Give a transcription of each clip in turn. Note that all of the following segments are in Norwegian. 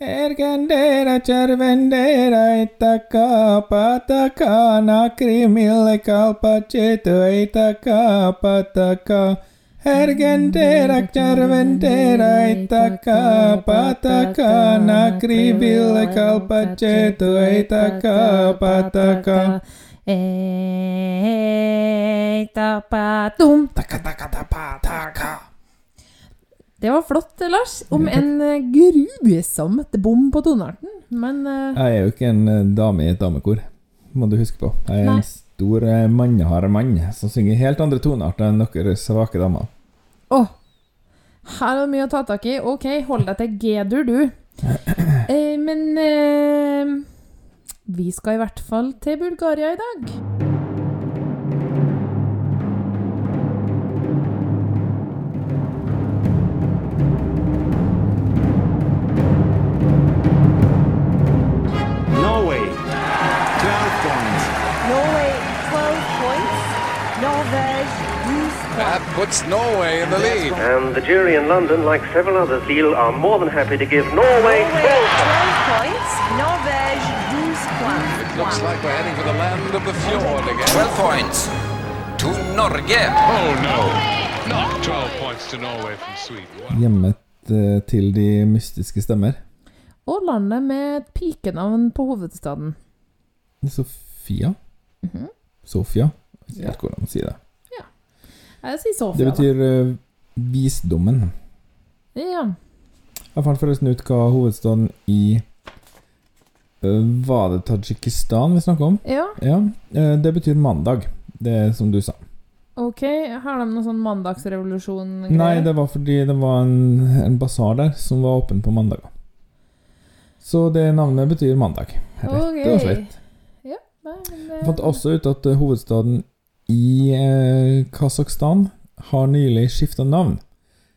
Ergendera cervendera itaka pataka nakrimille kalpaceto itaka pataka Ergendera cervendera itaka pataka nakrimille kalpaceto itaka pataka Eitapatum. Taka taka taka taka Det var flott, Lars. Om en eh, grusom bom på tonearten. Men uh... Jeg er jo ikke en eh, dame i et damekor, må du huske på. Jeg er Nei. en stor eh, mannehard mann som synger helt andre tonearter enn dere svake damer. Å! Her er det mye å ta tak i. Ok, hold deg til G-dur, du. Eh, men eh, vi skal i hvert fall til Bulgaria i dag. Puts Norway in the lead. And the jury in London, like several others, Lille, are more than happy to give Norway Norway 12 points. 12. Norvège 12 points. It looks like we're heading for the land of the fjord again. 12 points to Norge. Oh no, not 12 points to Norway from Sweden. Hjemmet eh, til de mystiske stemmer. Og landet med et pikenavn på hovedstaden. Sofia? Mhm. Sofia? Jeg vet ikke helt hvordan man sier det. Jeg sier Det Sofia, da. betyr uh, visdommen. Ja. Jeg fant forresten ut hva hovedstaden i uh, Var det Tadsjikistan vi snakka om? ja. Ja. Uh, det betyr mandag. Det som du sa. Ok, har de noen sånn mandagsrevolusjon? -greier? Nei, det var fordi det var en, en basar der som var åpen på mandager. Så det navnet betyr mandag. Rett og Ok. slett. Ja, nei, men det- Jeg fant også ut at hovedstaden i eh, Kasakhstan har nylig skifta navn.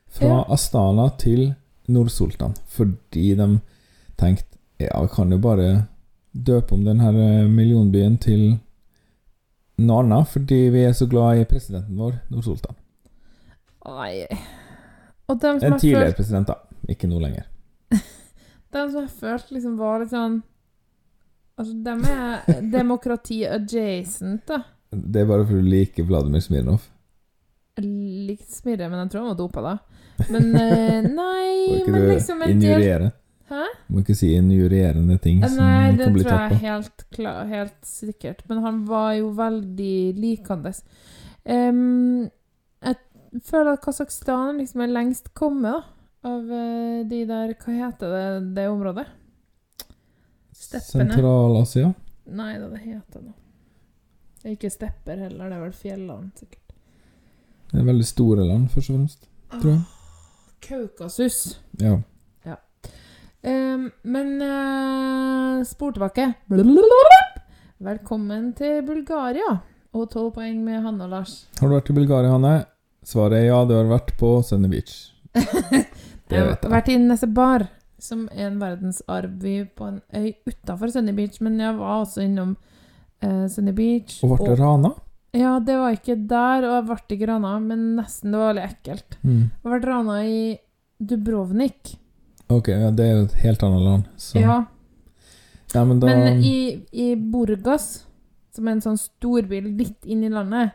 Fra Ja. Astana til Nord-Sultan. Fordi de tenkte ja, vi kan jo bare døpe om denne eh, millionbyen til noe annet, fordi vi er så glad i presidenten vår, Nord-Sultan. En tidligere president, da. Ikke nå lenger. de som har følt liksom var litt sånn Altså, dem er demokrati adjacent, da. Det er bare fordi du liker Vladimir Smirnov. Jeg likte smirre, men jeg tror han var dopa da. Men eh, Må nei ikke Men du liksom en del injuriere? Hæ? Må ikke si injurierende ting som Nei, det kan bli tror jeg tatt på. helt, klar, helt sikkert. Men han var jo veldig likende. Em, jeg føler at Kasakhstan liksom er lengst kommet, da. Av eh, de der Hva heter det, det området? Steppene. Sentral-Asia? Nei da, det heter noe. Det er ikke stepper heller, det er vel fjelland, sikkert. Det er veldig store land, først og fremst. Tror jeg. Kaukasus. Ja. Em, men uh, spor tilbake. Velkommen til Bulgaria. Og tolv poeng med Hanne og Lars. Har du vært i Bulgaria, Hanne? Svaret er ja, du har vært på Sunny Beach. Det Jeg har vært i Nesebar, som er en verdensarv på en øy utafor Sunny Beach. Men jeg var også innom eh, Sunny Beach. Og ble det rana? Ja, det var ikke der, og jeg ble ikke rana, men nesten. Det var veldig ekkelt. Mm. Jeg ble rana i Dubrovnik. Ok, ja, det er jo et helt annet land. Så. Ja, Ja, men da Men i, i Burgas, som er en sånn storby litt inn i landet,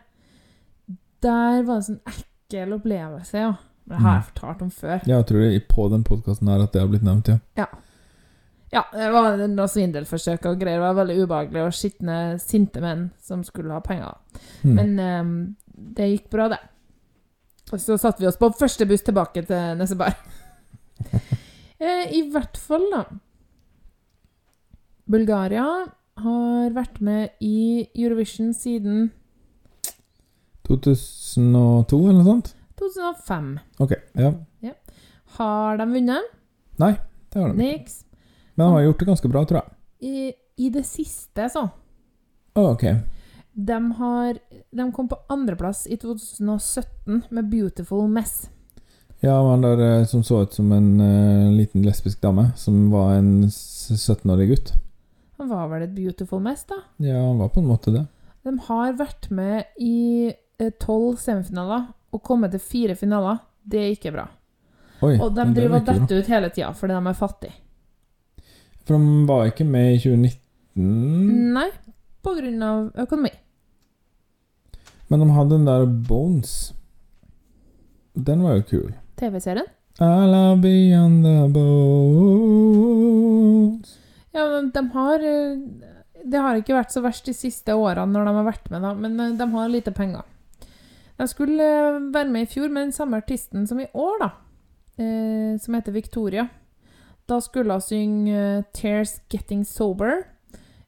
der var det en sånn ekkel opplevelse, ja. Det har jeg Mm. fortalt om før. Ja, jeg tror det på den podkasten her at det har blitt nevnt, ja. Ja, det var noe svindelforsøk og greier. Det var veldig ubehagelig, og skitne, sinte menn som skulle ha penger. Mm. Men um, det gikk bra, det. Og så satte vi oss på første buss tilbake til Nessebar. eh, I hvert fall, da. Bulgaria har vært med i Eurovision siden 2002, eller noe sånt? 2005. Ok, ja. Har de vunnet? Nei, Det har de. Niks. Men de har gjort det ganske bra, tror jeg. I, I det siste, så. Oh, ok. De, har, de kom på andreplass i 2017 med 'Beautiful Mess'. Ja, han der eh, som så ut som en uh, liten lesbisk dame, som var en 17-årig gutt. Han var vel et 'Beautiful Mess', da? Ja, han var på en måte det. De har vært med i eh, tolv semifinaler og kommet til fire finaler. Det er ikke bra. Oi. Og de driver og detter ut hele tida fordi de er fattige. For de var ikke med i 2019, Nei, på grunn av økonomi. men de hadde den der Bones. Den var jo kul. TV-serien. I love beyond the bones. Ja, men de har eh, Det har ikke vært så verst de siste årene når de har vært med, da, men eh, de har lite penger. De skulle eh, være med i fjor med den samme artisten som i år, da. Eh, som heter Victoria. Da skulle hun synge eh, 'Tears Getting Sober'.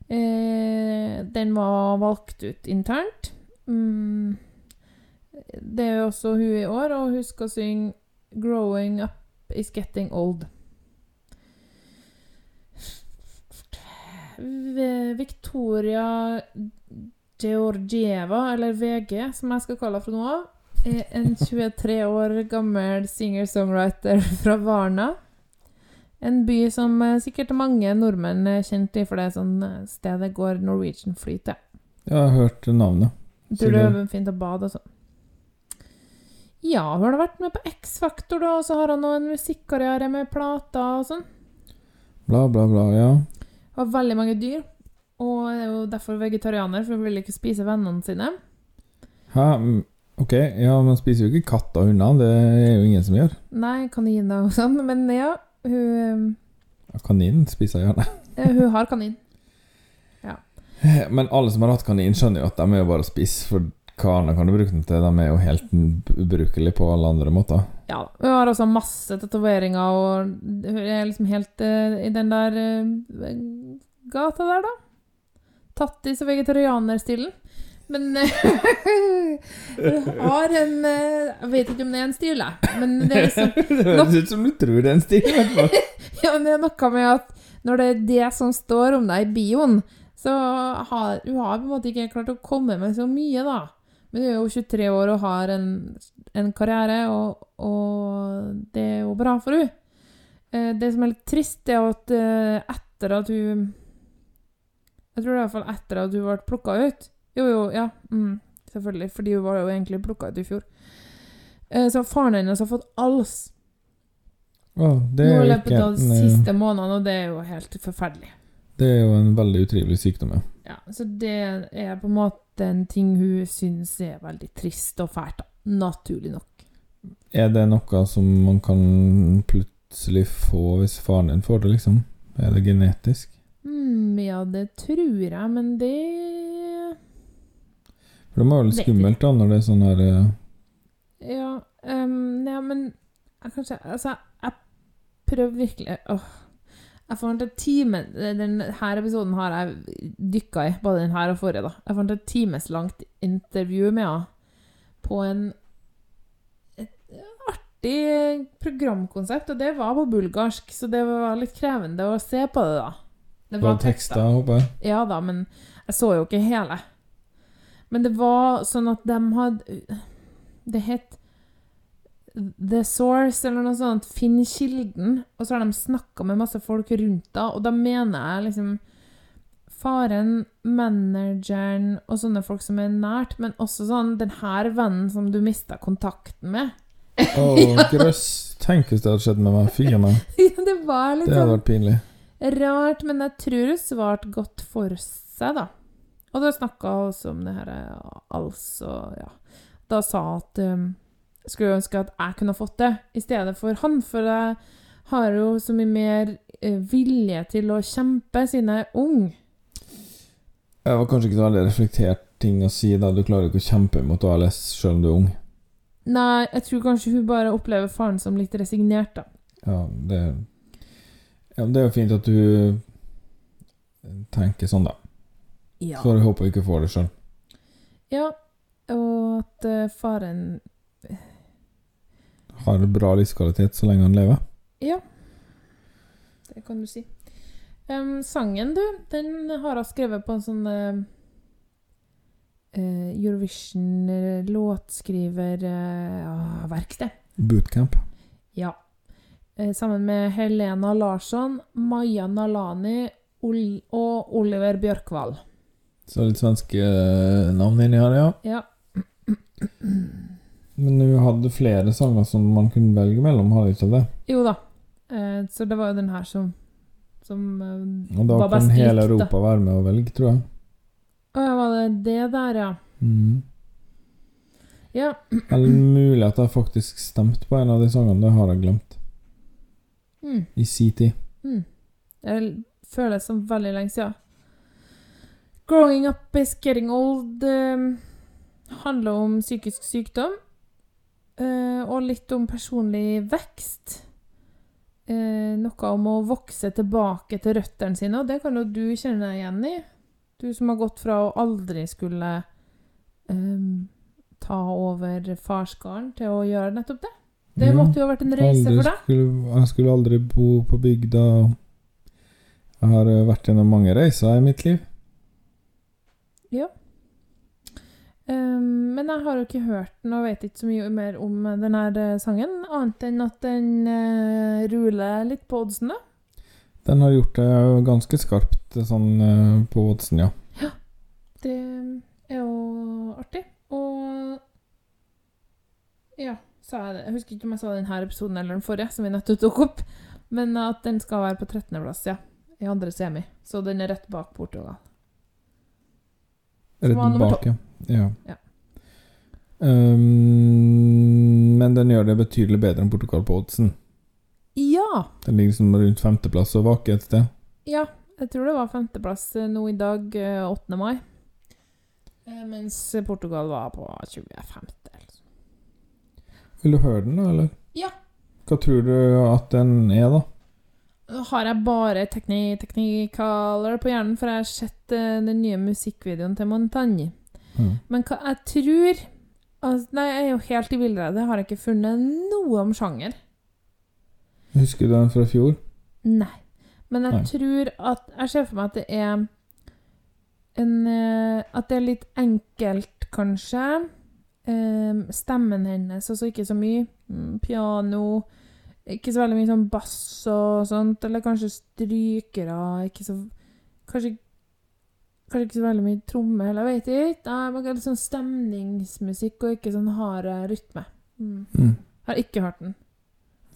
Eh, den var valgt ut internt. Mm. Det er også hun i år, og hun skal synge 'Growing Up Is Getting Old'. Victoria Georgieva, eller VG, som jeg skal kalle henne fra nå av, er en 23 år gammel singer-songwriter fra Varna. En by som eh, sikkert mange nordmenn er kjent i, for det er sånn eh, sted det går Norwegian-fly til. Jeg har hørt navnet. Tror det Sikkert. er fint å bade og sånn. Ja, hun har vært med på X-Faktor, da, og så har hun nå en musikkarriere med plater og sånn. Bla, bla, bla. Ja. Hun Har veldig mange dyr, og er jo derfor vegetarianer, for hun vil ikke spise vennene sine. Hæ? Mm, Ok, ja, man spiser jo ikke katter og hunder. Det er jo ingen som gjør. Nei, kaniner og sånn, men ja, hun, Kaninen spiser gjerne. hun har kanin. Men alle som har hatt kanin, skjønner jo at de er jo bare å spise. For hva annet kan du bruke den til? De er jo helt ubrukelige på alle andre måter. Ja da. Hun har også masse tatoveringer, og hun er liksom helt uh, i den der uh, gata der, da. Tattis og vegetarianerstilen. Men eh, har en eh, Jeg vet ikke om det er en stil, jeg. Men det er liksom Det høres ut som du tror det er en stil, i hvert fall. Ja, men det er noe med at når det er det som står om deg i bioen, så har hun har på en måte ikke klart å komme med så mye, da. Men hun er jo 23 år og har en, en karriere, og, og det er jo bra for hun. Eh, Det som er litt trist, er at etter at hun Jeg tror det er i hvert fall etter at hun ble plukka ut Jo, jo, ja. Mm, selvfølgelig. Fordi hun var jo egentlig plukka ut i fjor. Eh, Så faren hennes har fått ALS Å, det nå er i løpet av de eh, siste månedene, og det er jo helt forferdelig. Det er jo en veldig utrivelig sykdom, ja. Ja, så det er på en måte en ting hun syns er veldig trist og fælt. Naturlig nok. Er det noe som man kan plutselig få hvis faren din får det, liksom? Er det genetisk? Mm, ja, det tror jeg, men det For det må være litt skummelt da, når det er sånn her uh... Ja, um, ja men jeg kanskje Altså, jeg prøvde virkelig Åh. Jeg fant en time Denne episoden har jeg dykka i, både den her og forrige. da Jeg fant et timeslangt intervju med henne på en et artig programkonsept, og det var på bulgarsk, så det var litt krevende å se på det, da. Det var tekster, håper jeg. ja da, men jeg så jo ikke hele. Men det var sånn at de hadde Det het The Source, eller noe sånt. Finn kilden. Og så har de snakka med masse folk rundt da, og da mener jeg liksom Faren, manageren og sånne folk som er nært, men også sånn den her vennen som du mista kontakten med. Å, grøss. Tenk hvis det hadde skjedd med meg. Fy a meg. Ja, det var litt Det hadde sånn vært pinlig. Rart, men jeg tror hun svarte godt for seg, da. Og da snakka vi også om det her altså, ja. Da sa hun at um, skulle ønske at jeg kunne fått det i stedet for han, for jeg har jo så mye mer eh, vilje til å kjempe siden jeg er ung. Det var kanskje ikke så veldig reflektert ting å si da. Du klarer ikke å kjempe mot ALS selv om du er ung. Nei, jeg tror kanskje hun bare opplever faren som litt resignert, da. Ja, det ja, Det er jo fint at du tenker sånn, da. Ja. Så jeg håper du ikke får det sjøl. ja. Og at eh, faren Har bra livskvalitet så lenge han lever. Ja, det kan du si. Um, sangen, du, den har jeg skrevet på en sånn eh, eh, Eurovision-låtskriververksted. Bootcamp. ja. Uh, sammen med Helena Larsson, Maja Nalani Ol og Oliver Bjørkvald. Så litt svenske eh, navn inni her, ja. Ja. Men du hadde flere sanger som man kunne velge mellom, har du ikke det? Jo da. Eh, så det var jo den her som Som eh, Og da var kan hele likt, da. Europa være med og velge, tror jeg. Å ja, var det det der, ja? Mm. Ja. Eller mulig at jeg faktisk stemte på en av de sangene. Det har jeg glemt. Mm. I si tid. Mm. Det føles som veldig lenge siden. Growing up is getting old eh, handler om psykisk sykdom. eh, og litt om personlig vekst. Eh, noe om å vokse tilbake til røttene sine, og det kan jo du kjenne deg igjen i. Du som har gått fra å aldri skulle um, ta over farsgården til å gjøre nettopp det. Det måtte jo ha vært en reise for deg. Skulle, jeg skulle aldri bo på bygda. Jeg har vært gjennom mange reiser i mitt liv. Um, men jeg har jo ikke hørt den og vet ikke så mye mer om denne sangen, annet enn at den uh, ruler litt på oddsen, da. Den har gjort det ganske skarpt sånn uh, på oddsen, ja. Ja. Det er jo artig. Og Ja, sa jeg det? Jeg husker ikke om jeg sa denne episoden eller den forrige, som vi nettopp tok opp, men at den skal være på 13.-plass, ja. I andre semi. Så den er rett bak Portugal. Som var Rett nummer bak, ja. ja. Ja. Um, men den gjør det betydelig bedre enn Portugal på oddsen. Ja! Den ligger liksom rundt femteplass og vaker et sted. Ja, jeg tror det var femteplass eh, nå i dag, eh, 8. mai. Eh, Mens Portugal var på 25. altså. Vil du høre den, da, eller? Ja. Hva tror du at den er, da? Har jeg bare tekni Technicolor på hjernen, for jeg har sett uh, den nye musikkvideoen til Montagne. Mm. Men hva jeg tror altså, Nei, jeg er jo helt i villrede. Har jeg ikke funnet noe om sjanger. Husker du den fra fjor? Nei. Men jeg Nei. tror at Jeg ser for meg at det er en uh, At det er litt enkelt, kanskje. Um, stemmen hennes, altså ikke så mye. Mm, piano. Ikke så veldig mye sånn bass og sånt. Eller kanskje strykere. Ikke så Kanskje Kanskje ikke så veldig mye tromme heller, jeg vet ikke. Nei, men Litt sånn stemningsmusikk og ikke sånn hard rytme. Mm. Mm. Har ikke hørt den.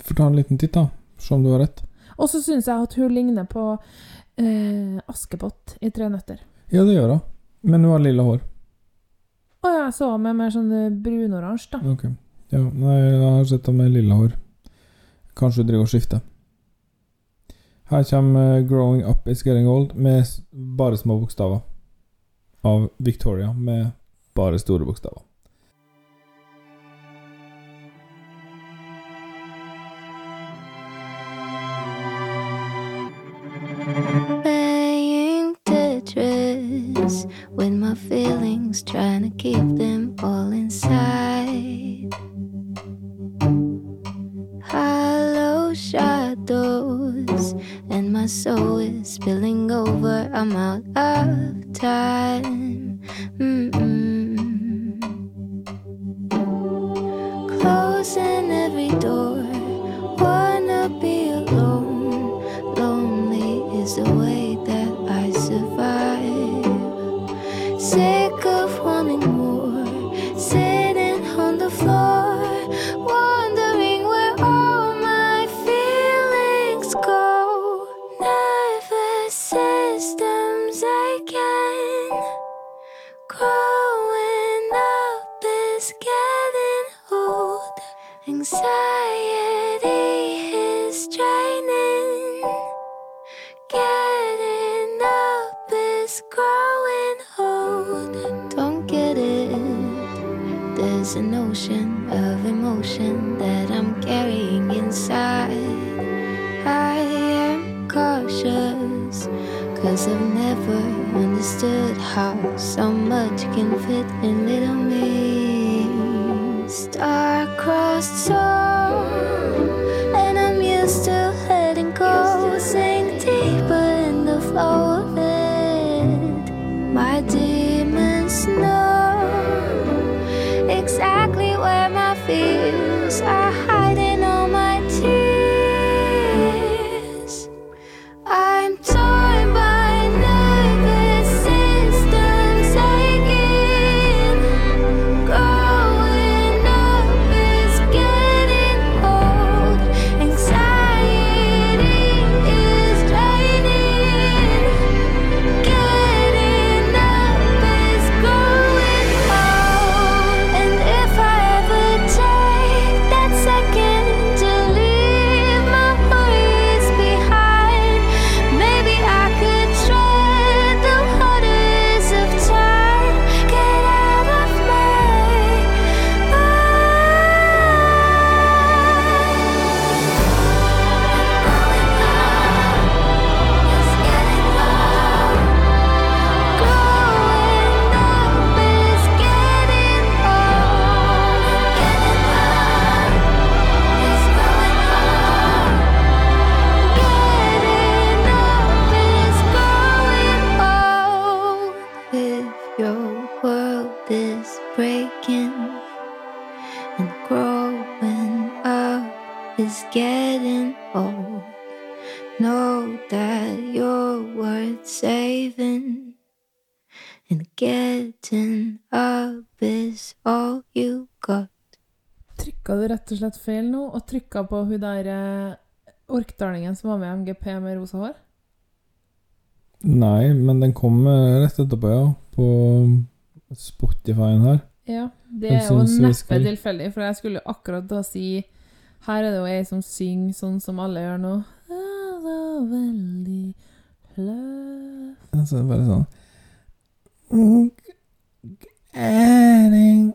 Får ta en liten titt, da. Se om du har rett. Og så syns jeg at hun ligner på eh, Askepott i Tre nøtter. Ja, det gjør hun. Men hun har lilla hår. Å ja, jeg så henne med mer sånn eh, brunoransje, da. Ok. Ja, nei, jeg har sett henne med lilla hår. Kanskje hun driver og skifter. Her kommer eh, 'Growing Up Is Getting Old' med bare små bokstaver. Av Victoria med bare store bokstaver. Trykka du rett og slett feil nå, og trykka på hun der eh, orkdalingen som var med i MGP med rosa hår? Nei, men den kom eh, rett etterpå, ja. På Spotify-en her. Ja, det er jo neppe tilfeldig, for jeg skulle akkurat da si Her er det jo ei som synger sånn som alle gjør nå. Veldig løv. Altså, det er bare sånn Getting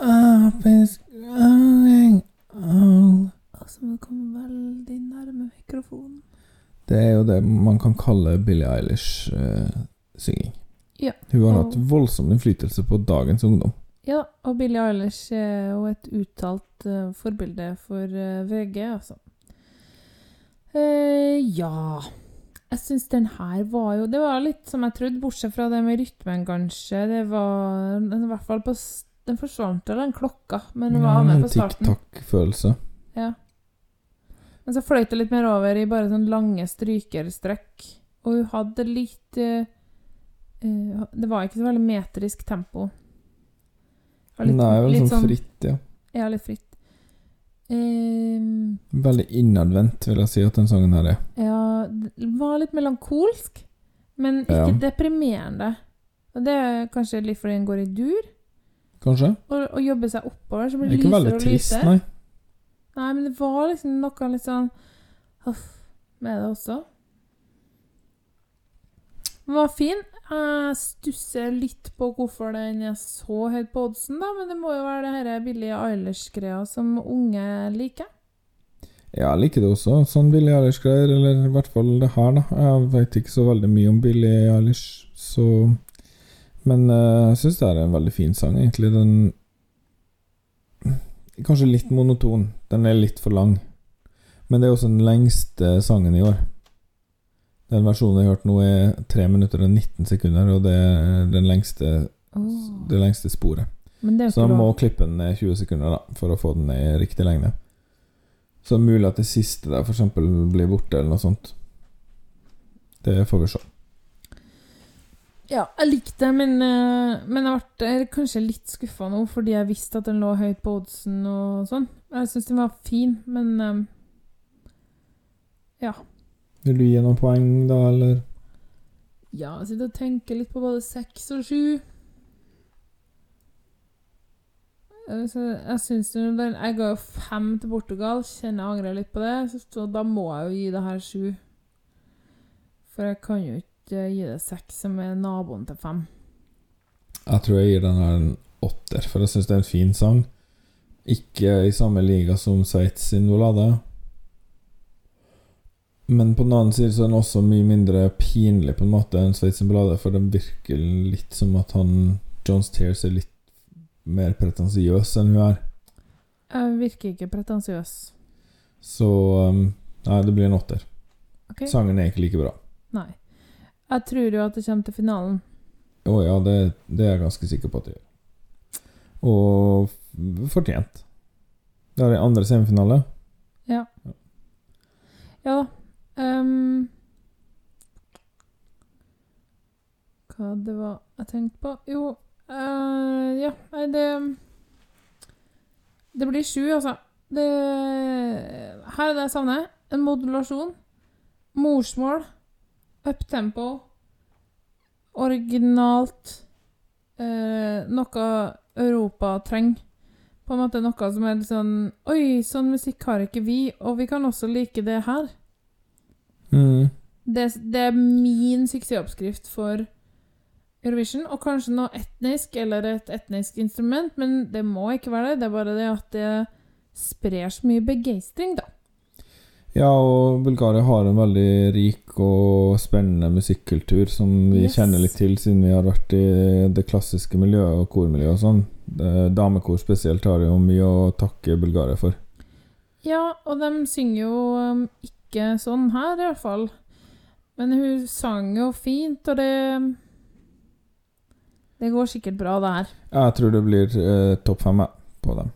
up is growing old Altså, vi kom veldig nærme mikrofonen. Det er jo det man kan kalle Billie Eilish-synging. Ja, Hun har og- hatt voldsom innflytelse på dagens ungdom. Ja, og Billie Eilish er jo et uttalt uh, forbilde for uh, VG, altså. Uh, ja Jeg syns den her var jo Det var litt som jeg trodde, bortsett fra det med rytmen, kanskje. Det var I hvert fall på Den forsvant vel, den klokka, men den var med på starten. Tikk-takk-følelse. Ja. Men så fløyt det litt mer over i bare sånne lange strykerstrekk. Og hun hadde litt eh, Det var ikke så veldig metrisk tempo. Litt- Nei, vel litt sånn fritt, ja. Ja, litt fritt. Um, Veldig innadvendt, vil jeg si at den sangen her er. ja, det var litt melankolsk, men ikke Ja. deprimerende. Og det er kanskje litt fordi den går i dur, Kanskje? og, og jobber seg oppover, så blir Ikke det lysere veldig trist, nei. Nei, men det var liksom noe litt sånn Huff med det også. Den var fin. Jeg stusser litt på hvorfor den er så høyt på oddsen, da, men det må jo være det her billige Eilish-greia som unge liker. Ja, jeg liker det også. Sånn Billie Eilish-greier, eller i hvert fall det her, da. Jeg vet ikke så veldig mye om Billie Eilish, så Men eh, jeg syns det er en veldig fin sang, egentlig. Den Kanskje litt monoton. Den er litt for lang. Men det er også den lengste sangen i år. Den versjonen jeg har hørt nå, er 3 minutter og 19 sekunder, og det er den lengste, det lengste sporet. Men det Så da man må klippe den ned 20 sekunder da, for å få den i riktig lengde. Så det er mulig at det siste der f.eks. blir borte, eller noe sånt. Det får vi se. Ja, jeg likte det, men, eh, men jeg ble kanskje litt skuffa nå, fordi jeg visste at den lå høyt på oddsen og sånn. Jeg syns den var fin, men um, ja. Vil du gi noen poeng, da, eller? Ja, jeg sitter og tenker litt på både seks og sju. Eh, jeg syns Jeg ga jo fem til Portugal, kjenner jeg angrer litt på det, så da må jeg jo gi det her sju. For jeg kan jo ikke gi det seks, som er naboen til fem. Jeg tror jeg gir den her en åtter, for jeg syns det er en fin sang. Ikke i samme liga som Sveits sin Volade. Men på den annen side så er den også mye mindre pinlig på en måte enn Sveits sin Volade, for den virker litt som at han John Steers er litt mer pretensiøs enn hun er. Jeg virker ikke pretensiøs. Så um, Nei, det blir en åtter. Okay. Sangen er ikke like bra. Nei. Jeg tror jo at det kommer til finalen. Å ja, det, det er jeg ganske sikker på at det gjør. Og fortjent. Det er det andre semifinale. Ja. Ja um, hva det var jeg tenkte på Jo, uh, ja, nei, det Det blir sju, altså. Det Her er det jeg savner. En modulasjon. Morsmål. Uptempo. Originalt. Eh, noe Europa trenger. På en måte noe som er litt sånn Oi, sånn musikk har ikke vi, og vi kan også like det her. Mm. Det, det er min suksessoppskrift for Eurovision, og kanskje noe etnisk eller et etnisk instrument, men det må ikke være det. Det er bare det at det sprer så mye begeistring, da. Ja, og Bulgaria har en veldig rik og spennende musikkultur som vi Yes. kjenner litt til siden vi har vært i det klassiske miljøet og kormiljøet og sånn. Damekor spesielt har jo mye å takke Bulgaria for. Ja, og de synger jo um, ikke sånn her, i hvert fall. Men hun sang jo fint, og det Det går sikkert bra, det her. Jeg tror det blir eh, topp fem på dem.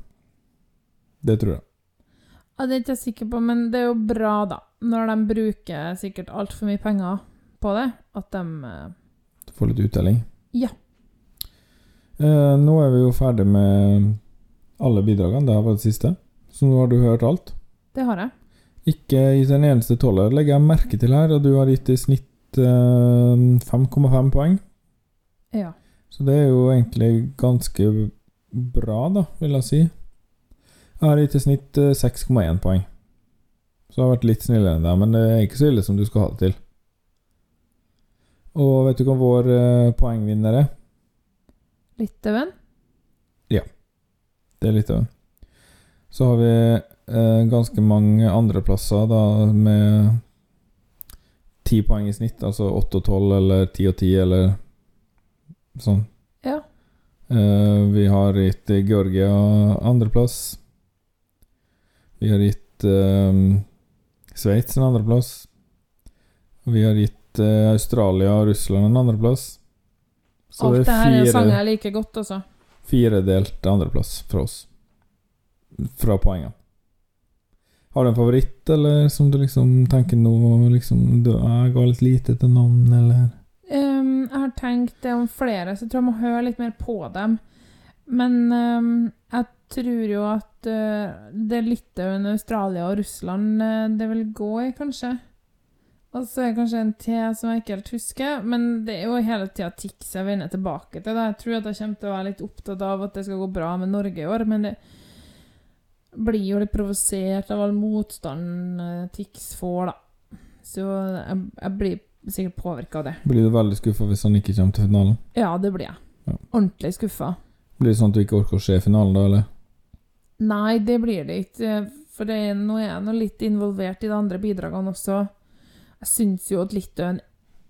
Det tror jeg. Ja, det er ikke jeg sikker på, men det er jo bra, da. Når de bruker sikkert altfor mye penger på det, at de eh, får litt uttelling. Ja. Eh, nå er vi jo ferdig med alle bidragene. Det har vært det siste. Så nå har du hørt alt. Det har jeg. Ikke gitt en eneste tolver, legger jeg merke til her, og du har gitt i snitt eh, 5,5 poeng. Ja. Så det er jo egentlig ganske bra, da, vil jeg si. Jeg har gitt i snitt eh, 6,1 poeng. Så jeg har vært litt snillere enn deg, men det er ikke så ille som du skal ha det til. Og vet du hva vår eh, poengvinner er? Litauen. Det er Litauen. Så har vi eh, ganske mange andreplasser da med 10 poeng i snitt, altså 8 og 12 eller 10 og 10 eller sånn. Ja. Eh, vi har gitt Georgia andreplass. Vi har gitt eh, Sveits en andreplass. Vi har gitt eh, Australia og Russland en andreplass. Så Alt det det er her er sanger jeg liker godt, altså. firedelt andreplass fra oss. Fra poengene. Har du en favoritt, eller som du liksom tenker nå liksom, du, Jeg ga litt lite til navn, eller um, jeg har tenkt det om flere, så jeg tror jeg må høre litt mer på dem. Men um, jeg tror jo at uh, det er Litauen, Australia og Russland uh, det vil gå i, kanskje. Og så er det kanskje en T som jeg ikke helt husker, men det er jo hele tida TIX jeg vender tilbake til. Da. Jeg tror at jeg kommer til å være litt opptatt av at det skal gå bra med Norge i år, men det blir jo litt provosert av all motstand eh, TIX får, da. Så jeg, jeg blir sikkert påvirka av det. Blir du veldig skuffa hvis han ikke kommer til finalen? Ja, det blir jeg. Ja. Ordentlig skuffa. Blir det sånn at du ikke orker å se finalen da, eller? Nei, det blir det ikke. For det, er- nå er jeg nå litt involvert i de andre bidragene også. Jeg syns jo at Litauen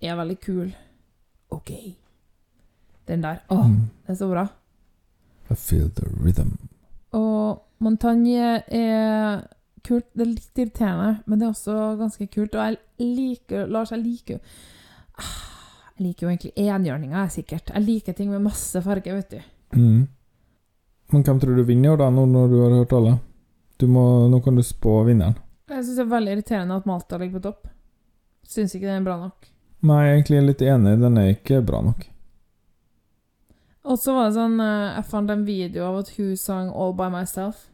er veldig kul. OK. Den der. Å, Mm. det er så bra. I feel the rhythm. Og Montagne er kult. Det er litt irriterende, men det er også ganske kult. Og jeg liker Lars, jeg liker Ah, Jeg liker jo egentlig enhjørninger, jeg, sikkert. Jeg liker ting med masse farge, vet du. Mm. Men hvem tror du vinner da, nå når du har hørt alle? Du må, nå kan du spå vinneren. Jeg syns det er veldig irriterende at Malta ligger på topp. Syns ikke den er bra nok. Nei, jeg er egentlig litt enig, den er ikke bra nok. Og så var det sånn eh, Jeg fant en video av at hun sang 'All By Myself'.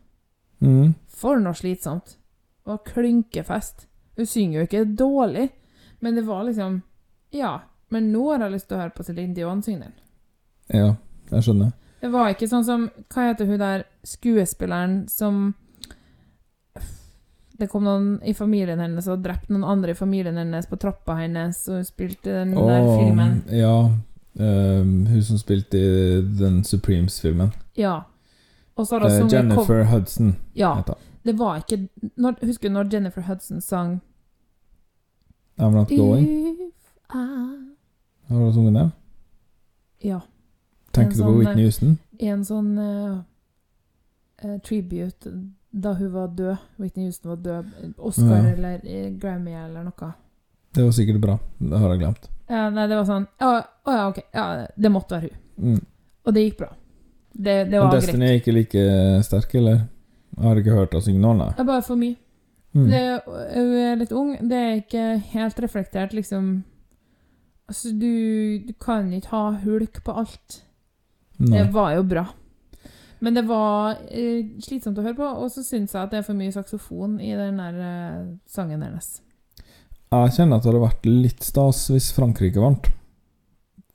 Mm. For noe slitsomt. Det var klynkefest. Hun synger jo ikke dårlig, men det var liksom Ja. Men nå har jeg lyst til å høre på Celine Dion synge den. Ja, jeg skjønner. Det var ikke sånn som Hva heter hun der skuespilleren som Det kom noen i familien hennes og drepte noen andre i familien hennes på trappa hennes, og hun spilte den der filmen. Ja. Um, hun som spilte i den Supremes-filmen. Ja. Sunget Jennifer Hudson. Ja. Det var ikke når, Husker du når Jennifer Hudson sang I'm not going. If I Har du sunget den? Ja. Tenker sånn, du på sånn, Whitney Houston? I en sånn eh, eh, tribute da hun var død. Whitney Houston var død. Oscar Ja. eller eh, Grammy eller noe. Det var sikkert bra. Det har jeg glemt. Ja, nei, det var sånn Å ja, ok. Ja, det måtte være hun. Mm. Og det gikk bra. Det, det var greit. Destiny er ikke like sterk, eller? Jeg har ikke hørt nå, nei. Det er bare for mye. Mm. Det, hun er litt ung. Det er ikke helt reflektert, liksom Altså, du, du kan ikke ha hulk på alt. Nei. Det var jo bra. Men det var eh, slitsomt å høre på, og så syns jeg at det er for mye saksofon i den der eh, sangen hennes. Jeg kjenner at det hadde vært litt stas hvis Frankrike vant.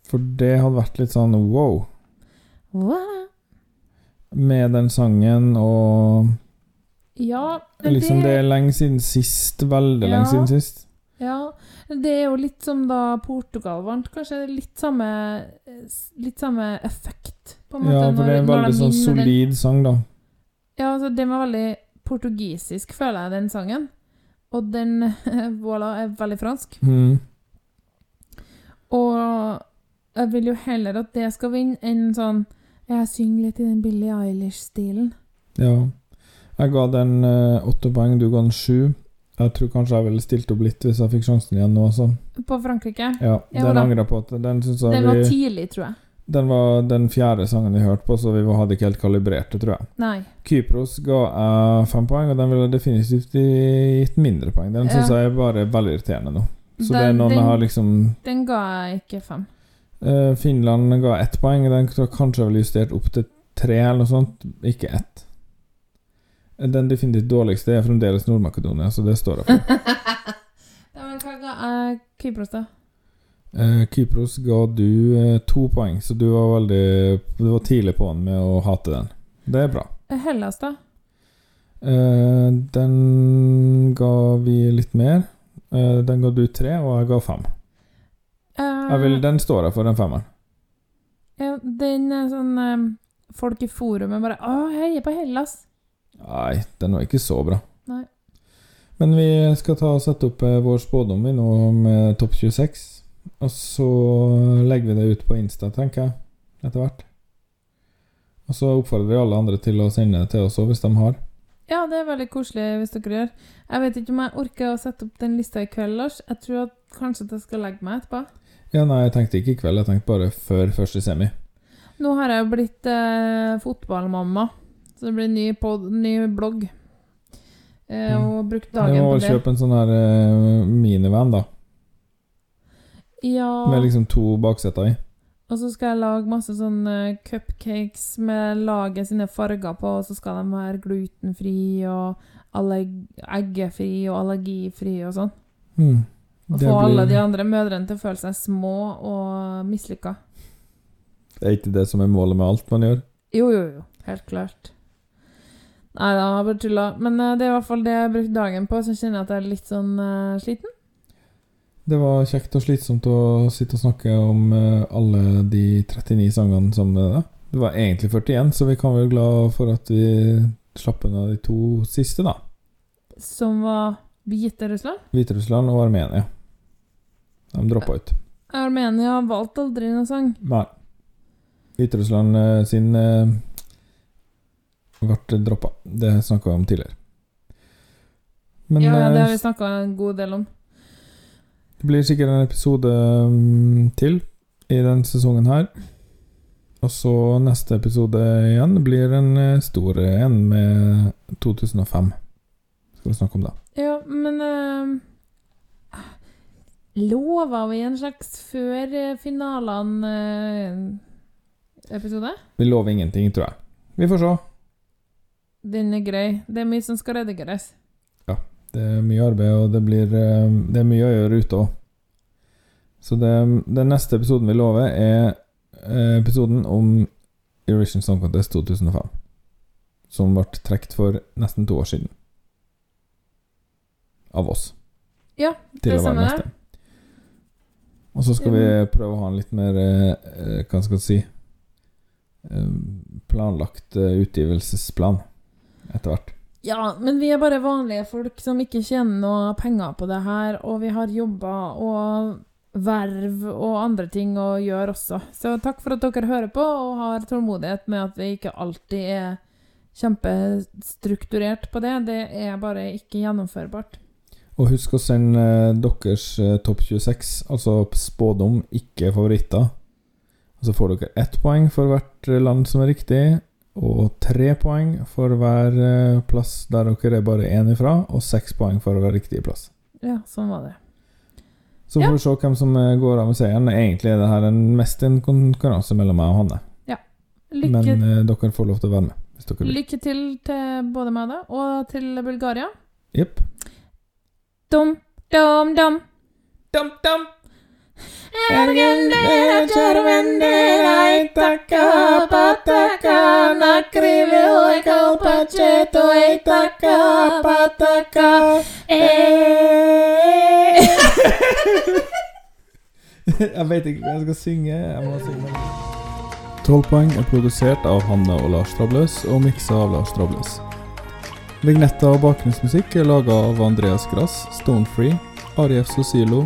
For det hadde vært litt sånn wow. Wow. Med den sangen og Ja, men Liksom det er lenge siden sist. Veldig Ja. lenge siden sist. Ja, det er jo litt som da Portugal vant. Kanskje litt samme Litt samme effekt, på en måte. Ja, for det er en veldig sånn solid sang, da. Ja, altså, den var veldig portugisisk, føler jeg, den sangen. Og den voilà, er veldig fransk. Mm. Og jeg vil jo heller at det skal vinne, enn sånn Jeg synger litt i den Billie Eilish-stilen. Ja. Jeg ga den eh, åtte poeng, du ga den sju. Jeg tror kanskje jeg ville stilt opp litt hvis jeg fikk sjansen igjen nå, Så. På Frankrike. Ja, Ja, den jeg på. at Den jeg Den var vi, tidlig, tror jeg. Den var den fjerde sangen vi hørte på, så vi hadde ikke helt kalibrert det, tror jeg. Nei. Kypros ga jeg fem poeng, og den ville definitivt gitt mindre poeng. Den syns Ja. jeg er bare veldig irriterende nå. Så det er Den- noen den- jeg har liksom Den ga jeg ikke fem. Uh, Finland ga ett poeng. Den kan kanskje ville justert opp til tre eller noe sånt, ikke ett. Den definitivt dårligste er fremdeles Nord-Makedonia, så det står jeg for. Ja, men hva ga jeg Kypros, da? Eh, Kypros ga du eh, to poeng, så du var veldig Du var tidlig på den med å hate den. Det er bra. Hellas, da? Eh, den ga vi litt mer. Eh, den ga du tre, og jeg ga fem. Eh, vil, den står jeg for, den femmeren. ja, den er sånn Folk i forumet bare 'Å, heier på Hellas'. Nei, den var ikke så bra. Nei. Men vi skal ta og sette opp eh, vår spådom vi nå med topp 26. Og så legger vi det ut på Insta, tenker jeg, etter hvert. Og så oppfordrer vi alle andre til å sende det til oss òg, hvis de har. Ja, det er veldig koselig hvis dere gjør. Jeg vet ikke om jeg orker å sette opp den lista i kveld, Lars. Jeg tror at kanskje at jeg skal legge meg etterpå. Ja, nei, jeg tenkte ikke i kveld, jeg tenkte bare før første semi. Nå har jeg jo blitt eh, fotballmamma, så det blir ny, pod, ny blogg. Eh, Mm. og brukt dagen på på Du det. kjøpe en sånn her eh, minivan, da. Ja, Med liksom to bakseter i. og så skal jeg lage masse sånne cupcakes med laget sine farger på, og så skal de være glutenfri og eggefri og allergifri og sånn. Mm. Og få få alle de andre mødrene til å føle seg små og mislykka. Det er ikke det som er målet med alt man gjør. Jo, jo, jo. Helt klart. Nei da, jeg bare tulla. Men eh, det er i hvert fall det jeg har brukt dagen på, så kjenner jeg at jeg er litt sånn uh, sliten. Det var kjekt og slitsomt å sitte og snakke om uh, alle de 39 sangene sammen med deg. Det var egentlig 41, så vi kan være glad for at vi slapp unna de to siste, da. Som var Hviterussland. Hviterussland og Armenia. De droppa ut. Armenia valgte aldri noen sang. Nei. Hviterussland sin ble droppa. Det snakka vi om tidligere. Men ja, det har eh, vi snakka en god del om. Det blir sikkert en episode mm, til i denne sesongen her. Og så neste episode igjen blir en eh, stor en med 2005. Skal vi snakke om det. Ja, men uh, Lover vi en slags før finalene-episode? Vi lover ingenting, tror jeg. Vi får se. Den er grei. Det er mye som skal redigeres. Det er mye arbeid, og det blir eh, Det er mye å gjøre ute òg. Så det, den neste episoden vi lover, er eh, episoden om Eurovision Song Contest 2005. Som ble trukket for nesten to år siden. Av oss. Ja, det stemmer neste. Og så skal vi prøve å ha en litt mer eh, Hva skal jeg si Planlagt utgivelsesplan etter hvert. Ja, men vi er bare vanlige folk som ikke tjener noe penger på det her, og vi har jobber og verv og andre ting å gjøre også. Så takk for at dere hører på og har tålmodighet med at vi ikke alltid er kjempestrukturert på det. Det er bare ikke gjennomførbart. Og husk å sende eh, deres eh, topp 26, altså spådom, ikke favoritter. Og så får dere ett poeng for hvert eh, land som er riktig, og tre poeng for hver eh, plass der dere er bare én ifra, og seks poeng for hver riktige plass. Ja, sånn var det. Så får vi se hvem som eh, går av med seieren. Egentlig er det her en, mest en konkurranse mellom meg og Hanne. Lykke, Men eh, dere får lov til å være med. Hvis dere vil. lykke til til både meg og deg, og til Bulgaria. Jepp. Dum, dum, dum. Dum, dum. Jeg vet ikke hva jeg skal synge. Jeg må synge. 12 poeng er produsert av Hanne og Lars Trabløs og miksa av Lars Trabløs. Vignetta og bakgrunnsmusikk er laga av Andreas Grass, Stonefree, Arief Sosilo,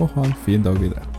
og ha en fin dag videre.